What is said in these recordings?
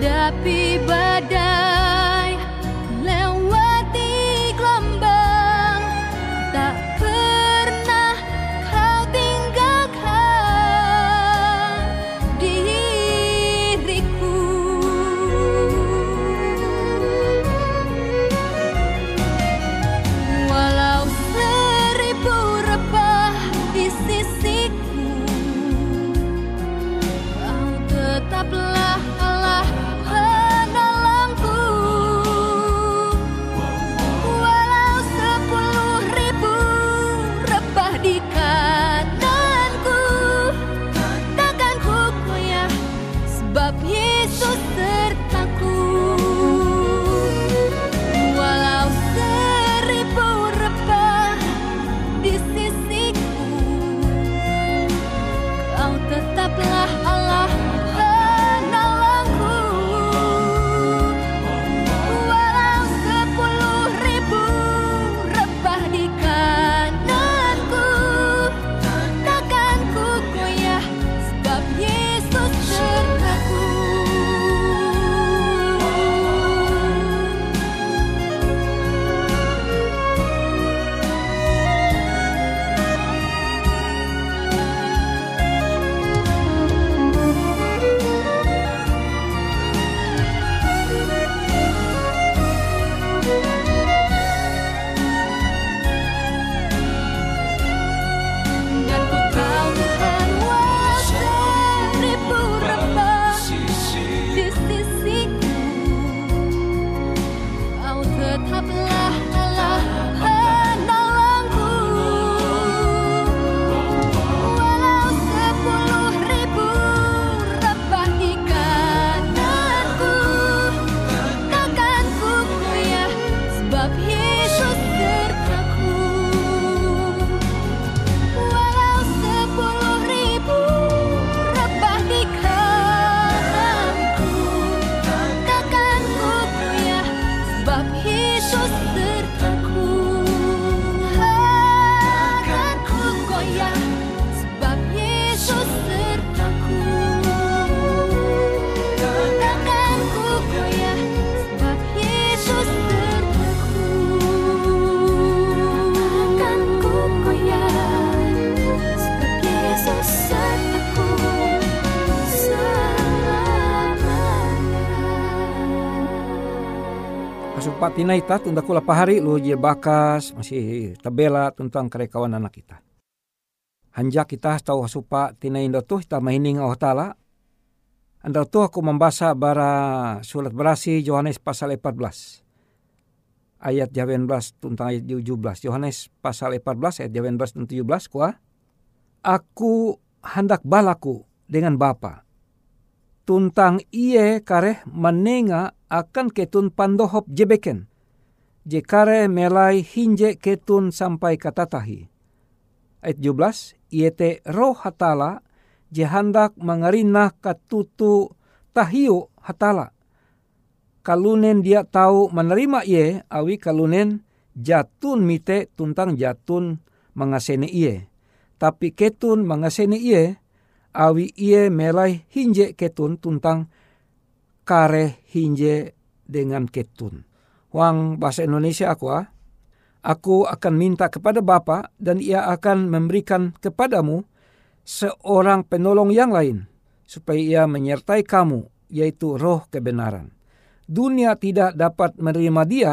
Hadapi badai sapa tina ita tunda kula pahari lu je bakas masih tabela tentang karekawan anak kita. Hanjak kita tahu supa tina indo tuh kita mahining Allah Ta'ala. Anda tuh aku membaca bara surat berasi Yohanes pasal 14. Ayat 18 tentang ayat 17. Yohanes pasal 14 ayat 18 dan 17 kuah. Aku hendak balaku dengan Bapa. Tuntang iye kareh menenga akan ketun pandohop jebeken. Jekare melai hinje ketun sampai katatahi. Ayat 17, iete roh hatala jehandak mengarinah katutu tahiu hatala. Kalunen dia tahu menerima iye, awi kalunen jatun mite tuntang jatun mengasene iye. Tapi ketun mengasene iye, awi iye melai hinje ketun tuntang kare hinje dengan ketun. Wang bahasa Indonesia aku ah. Aku akan minta kepada Bapa dan ia akan memberikan kepadamu seorang penolong yang lain supaya ia menyertai kamu yaitu roh kebenaran. Dunia tidak dapat menerima dia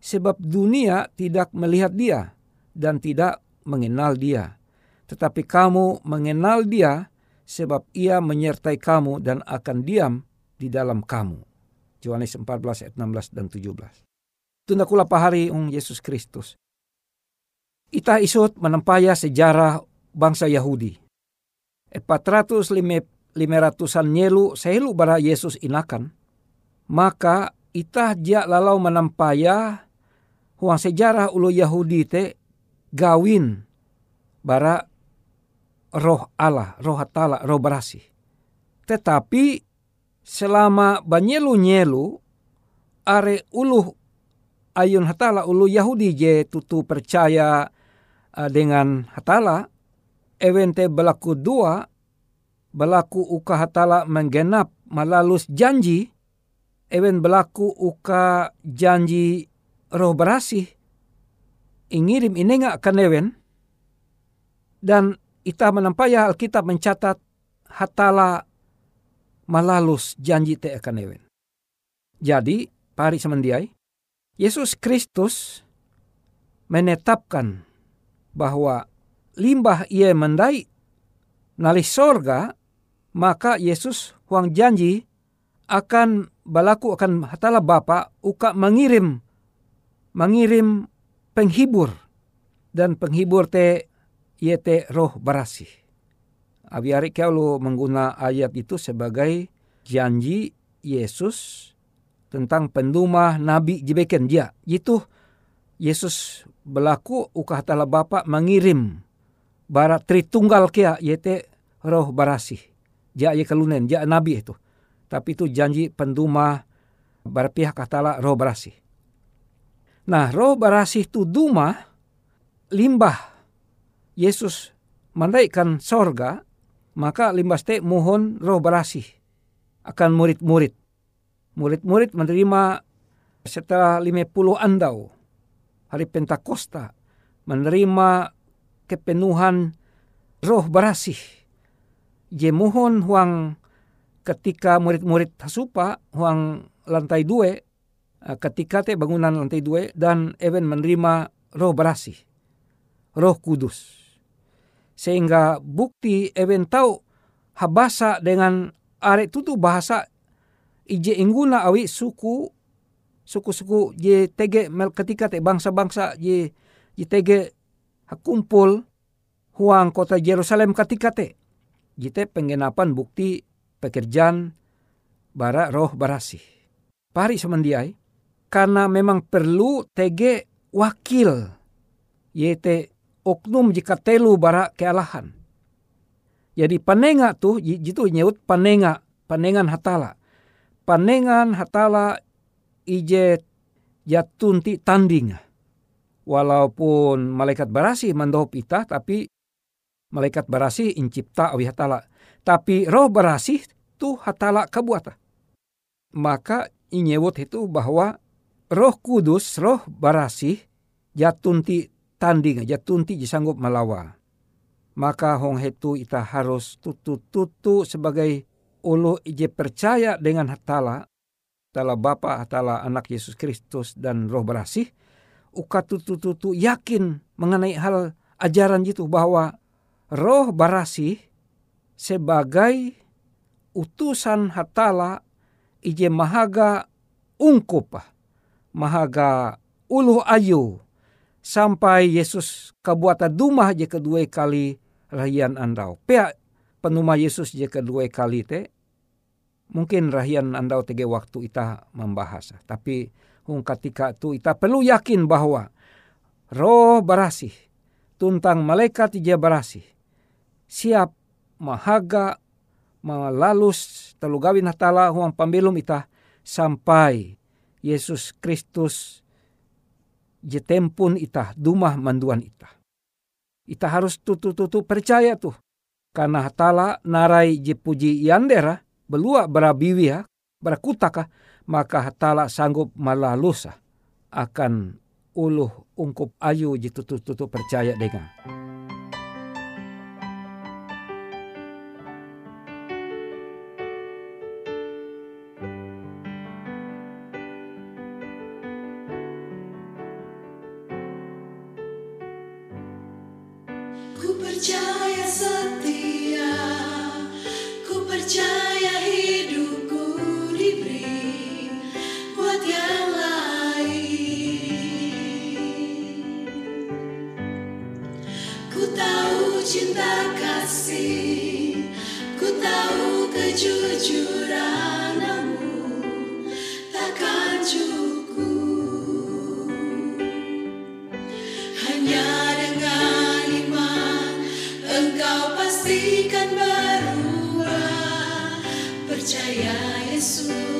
sebab dunia tidak melihat dia dan tidak mengenal dia. Tetapi kamu mengenal dia sebab ia menyertai kamu dan akan diam di dalam kamu. Yohanes 14 ayat 16 dan 17. Tunda kula pahari ung Yesus Kristus. Ita isut menempaya sejarah bangsa Yahudi. 400 500an nyelu sehelu bara Yesus inakan. Maka ita ja lalau menempaya huang sejarah ulu Yahudi te gawin bara roh Allah, roh hatala, roh berasi. Tetapi selama banyelu-nyelu are ulu ayun hatala ulu Yahudi je tutu percaya uh, dengan hatala ewente berlaku dua berlaku uka hatala menggenap malalus janji ewen berlaku uka janji roh berasih ingirim inenga akan ewen dan ita menampaya Alkitab mencatat hatala malalus janji te akan ewen. Jadi, pari semendiai, Yesus Kristus menetapkan bahwa limbah ia mendai nali sorga, maka Yesus huang janji akan balaku akan hatala Bapa uka mengirim mengirim penghibur dan penghibur te yete roh barasih. Abiari kalau mengguna ayat itu sebagai janji Yesus tentang pendumah Nabi jibeken dia. Itu Yesus berlaku ukah tala Bapa mengirim barat tritunggal kia yete roh barasih. Ja ye kelunen, ja Nabi itu. Tapi itu janji pendumah berpihak katala roh barasih. Nah roh barasih itu duma limbah Yesus menaikkan sorga maka limbas te mohon roh berasih akan murid-murid. Murid-murid menerima setelah lima puluh andau hari Pentakosta menerima kepenuhan roh berasih. Je mohon huang ketika murid-murid hasupa huang lantai dua eh, ketika te bangunan lantai dua dan even menerima roh berasih, roh kudus sehingga bukti even tahu habasa dengan are tutu bahasa ije ingguna awi suku suku-suku je tege mel ketika te bangsa-bangsa je je tege hakumpul huang kota Yerusalem ketika te jite penggenapan bukti pekerjaan bara roh barasi. Pari semendiai karena memang perlu tege wakil yete oknum jika telu bara kealahan. Jadi panenga tuh jitu nyebut panenga, panengan hatala. Panengan hatala ije jatunti tanding. Walaupun malaikat barasi mandohop ita tapi malaikat barasi incipta awi hatala. Tapi roh barasi tu hatala kabuata. Maka inyewot itu bahwa roh kudus, roh barasi jatunti tanding aja tunti sanggup melawan. Maka hong hetu ita harus tutu-tutu sebagai ulu ije percaya dengan hatala tala Bapa tala anak Yesus Kristus dan roh berasih uka tutu-tutu yakin mengenai hal ajaran itu bahwa roh barasih sebagai utusan hatala ije mahaga ungkup mahaga uluh ayu sampai Yesus kabuata dumah je kedua kali rahian andau. Pea penuma Yesus je kedua kali te mungkin rahian andau tege waktu ita membahas. Tapi hung ketika tu ita perlu yakin bahwa roh barasih tuntang malaikat ija barasih siap mahaga malalus telu gawin hatala huang pambelum ita sampai Yesus Kristus jetempun ita dumah manduan ita. Ita harus tutu-tutu percaya tuh. Karena hatala narai jepuji yandera belua berabiwia berakutaka maka hatala sanggup malalusa akan uluh ungkup ayu jitutu-tutu percaya dengan. Percaya Yesus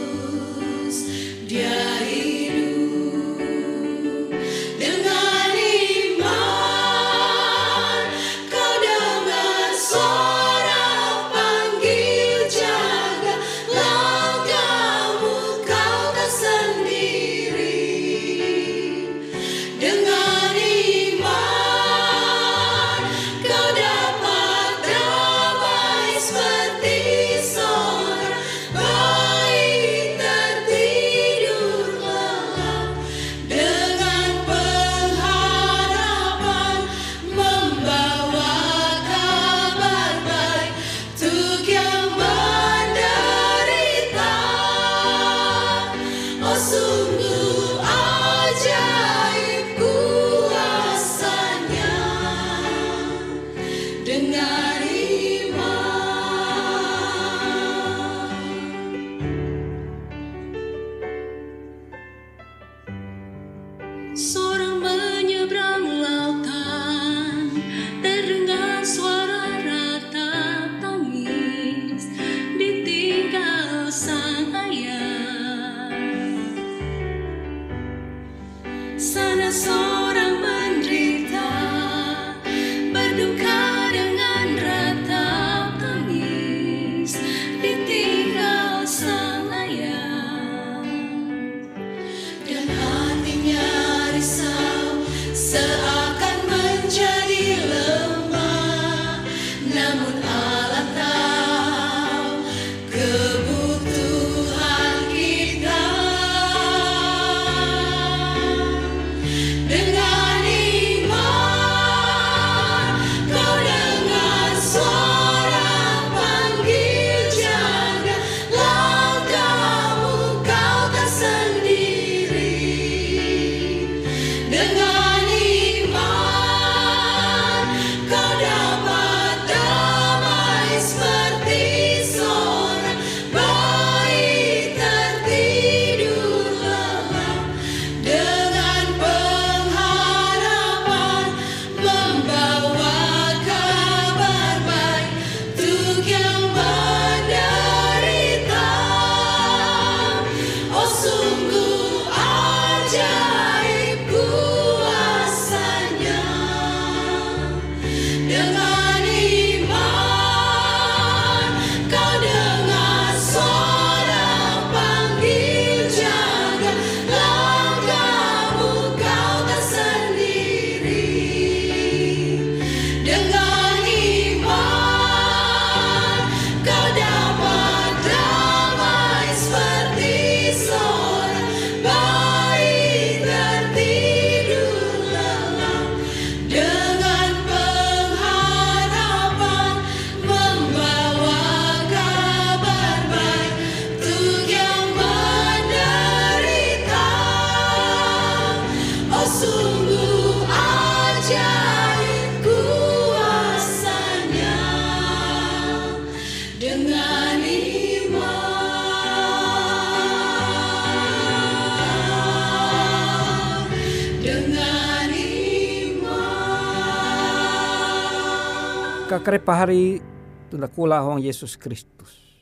Kakare pahari tunda kula hong Yesus Kristus.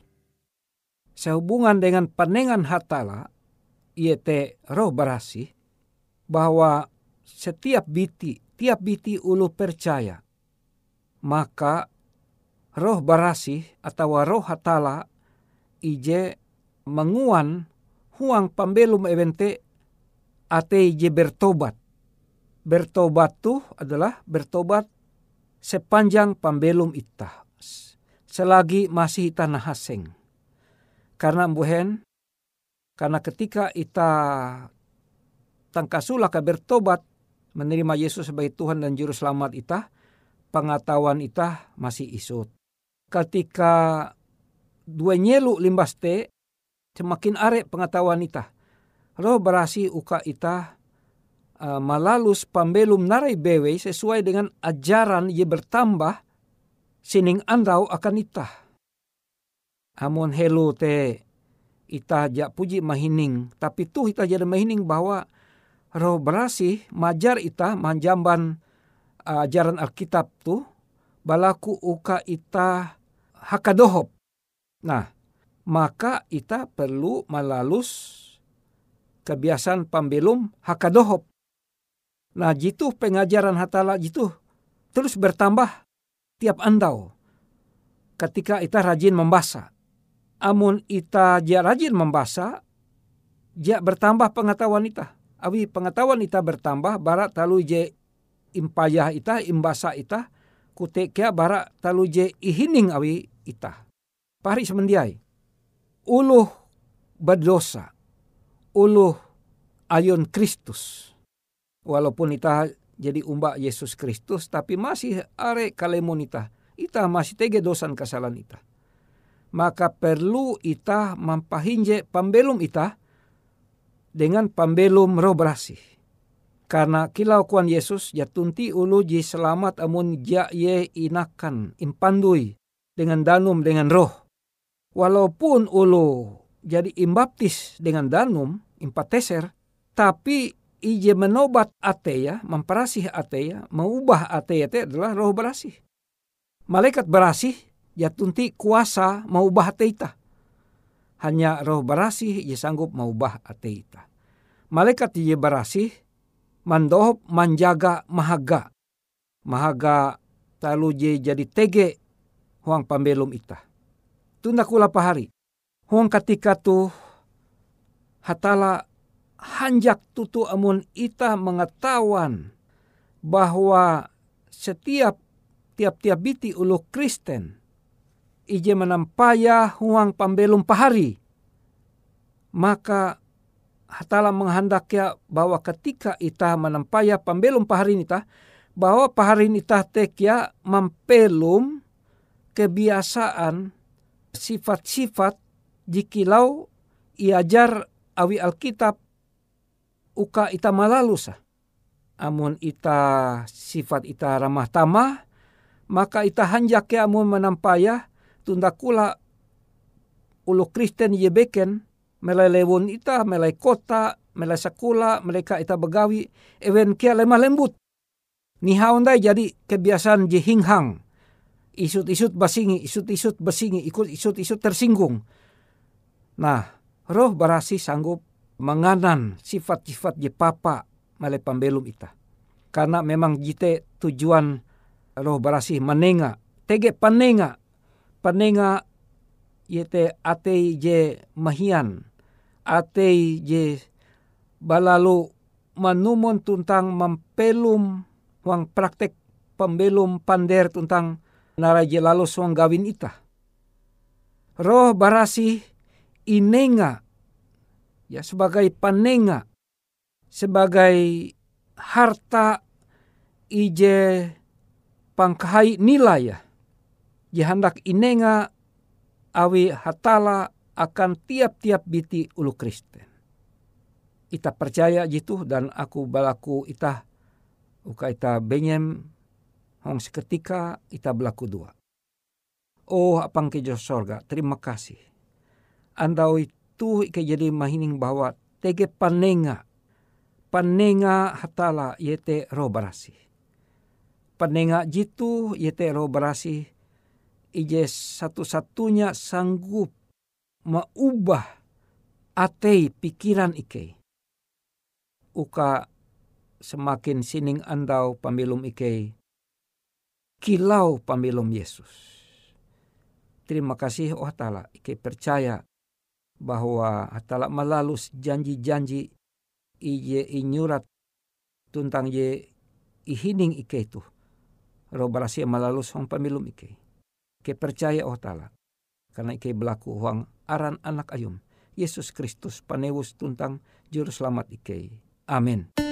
Sehubungan dengan panengan hatala, iete roh barasi, bahwa setiap biti, tiap biti ulu percaya, maka roh barasi atau roh hatala ije menguan huang pambelum evente ate ije bertobat. Bertobat tuh adalah bertobat sepanjang pambelum itah. Selagi masih ita nahaseng. Karena buhen, karena ketika ita tangkasula ka bertobat, menerima Yesus sebagai Tuhan dan Juru Selamat ita, pengetahuan ita masih isut. Ketika dua nyelu limbas te, semakin are pengetahuan ita. Roh berasi uka ita uh, malalus pambelum narai bewe sesuai dengan ajaran ye bertambah sining andau akan ita. Amun helu te ita ja puji mahining, tapi tuh ita jadi mahining bahwa roh berasi majar ita manjamban uh, ajaran Alkitab tuh balaku uka ita hakadohop. Nah, maka ita perlu malalus kebiasaan pambelum hakadohop. Nah, jitu pengajaran hatala jitu terus bertambah tiap andau. Ketika ita rajin membaca. Amun ita ja rajin membaca, ja bertambah pengetahuan ita. Awi pengetahuan ita bertambah, barat talu je impayah ita, imbasa ita, kutekia barat talu je ihining awi ita. Pari semendiai. Uluh berdosa. Uluh ayun Kristus. Walaupun ita jadi umbak Yesus Kristus, tapi masih are kalemun ita. Ita masih tege dosan kesalahan ita. Maka perlu ita mampahinje pambelum ita dengan pambelum roh berasih. Karena kilau kuan Yesus jatunti ulu ji selamat amun ja ye inakan impandui dengan danum dengan roh. Walaupun ulu jadi imbaptis dengan danum impateser, tapi ije menobat ateya, memperasih ateya, mengubah ateya itu adalah roh berasih. Malaikat berasih jatunti kuasa mengubah ateita. Hanya roh berasih ia sanggup mengubah ateita. Malaikat ia berasih mandohop manjaga mahaga. Mahaga talu je jadi tege huang pambelum ita. Tunda kula pahari. Huang ketika tu hatala hanjak tutu amun ita mengetahuan bahwa setiap tiap-tiap biti ulu Kristen ije menampaya huang pambelum pahari. Maka hatala menghendaknya bahwa ketika ita menampaya pambelum pahari nita, bahwa pahari nita tekia mempelum kebiasaan sifat-sifat jikilau iajar awi Alkitab uka ita malalusa. Amun ita sifat ita ramah tamah, maka ita hanjak ya amun menampaya tunda kula ulu Kristen ye beken melai lewon ita, melai kota, melai sakula, mereka ita begawi, ewen kia lemah lembut. Nihaon dai jadi kebiasaan je hinghang. Isut-isut basingi, isut-isut basingi, ikut isut-isut tersinggung. Nah, roh barasi sanggup menganan sifat-sifat je papa male pambelum ita. Karena memang jite tujuan roh barasi menenga, tege panenga, panenga yete ate je mahian, ate je balalu manumon tuntang mempelum wang praktek pembelum pander tuntang naraje lalu suang gawin ita. Roh barasi inenga ya sebagai panenga sebagai harta ije pangkahai nilai ya hendak inenga awi hatala akan tiap-tiap biti ulu Kristen. Ita percaya jitu dan aku balaku ita uka ita benyem hong seketika ita belaku dua. Oh apang ke jo sorga, terima kasih. Andau itu ike jadi mahining bahwa tege panenga. Panenga hatala yete roh barasi. Panenga jitu yete roh barasi. Ije satu-satunya sanggup maubah atei pikiran ike. Uka semakin sining andau pamilum ike kilau pamilum Yesus. Terima kasih oh Ta'ala, ike percaya bahwa Ta'ala melalus janji-janji ije inyurat tuntang ye ihining ike itu. Roh barasi melalus hong pamilum ike. Ike percaya oh Ta'ala. Karena ike berlaku huang aran anak ayum. Yesus Kristus panewus tuntang juru selamat ike. Amin.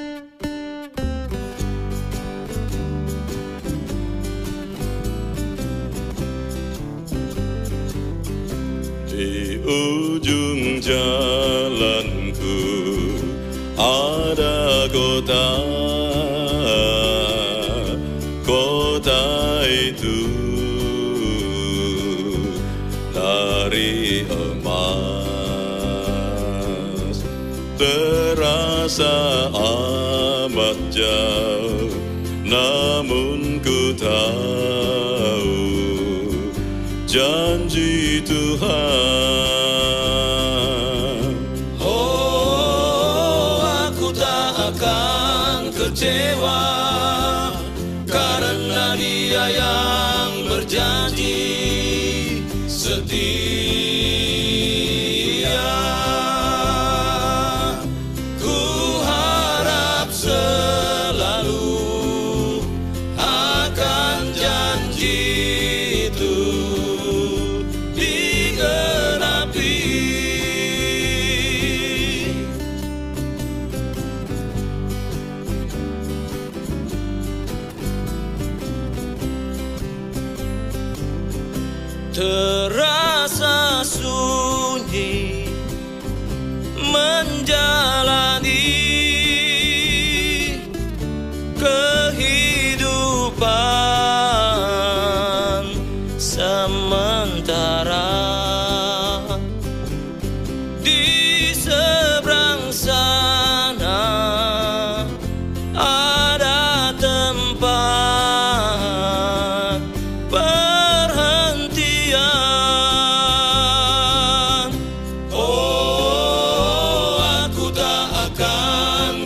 Di ujung jalanku ada kota Kota itu. Dari emas Terasa amat jauh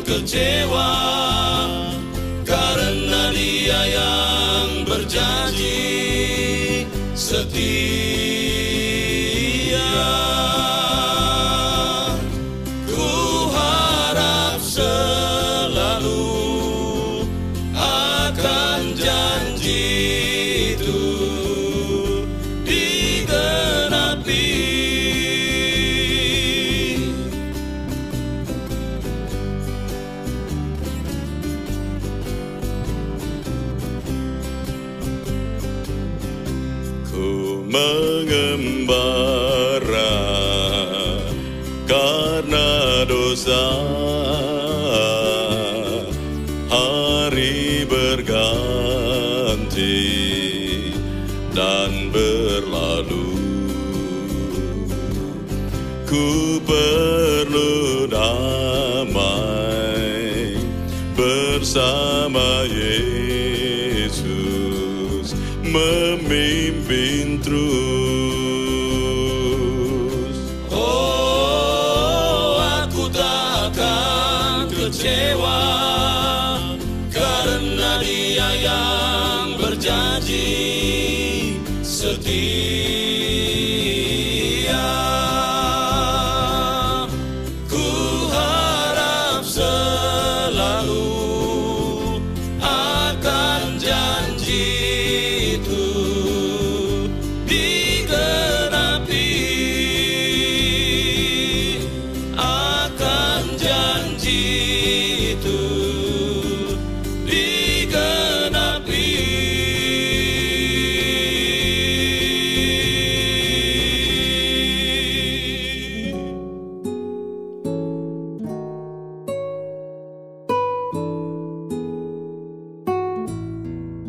akan kecewa karena berganti dan berlalu. Ku perlu damai bersama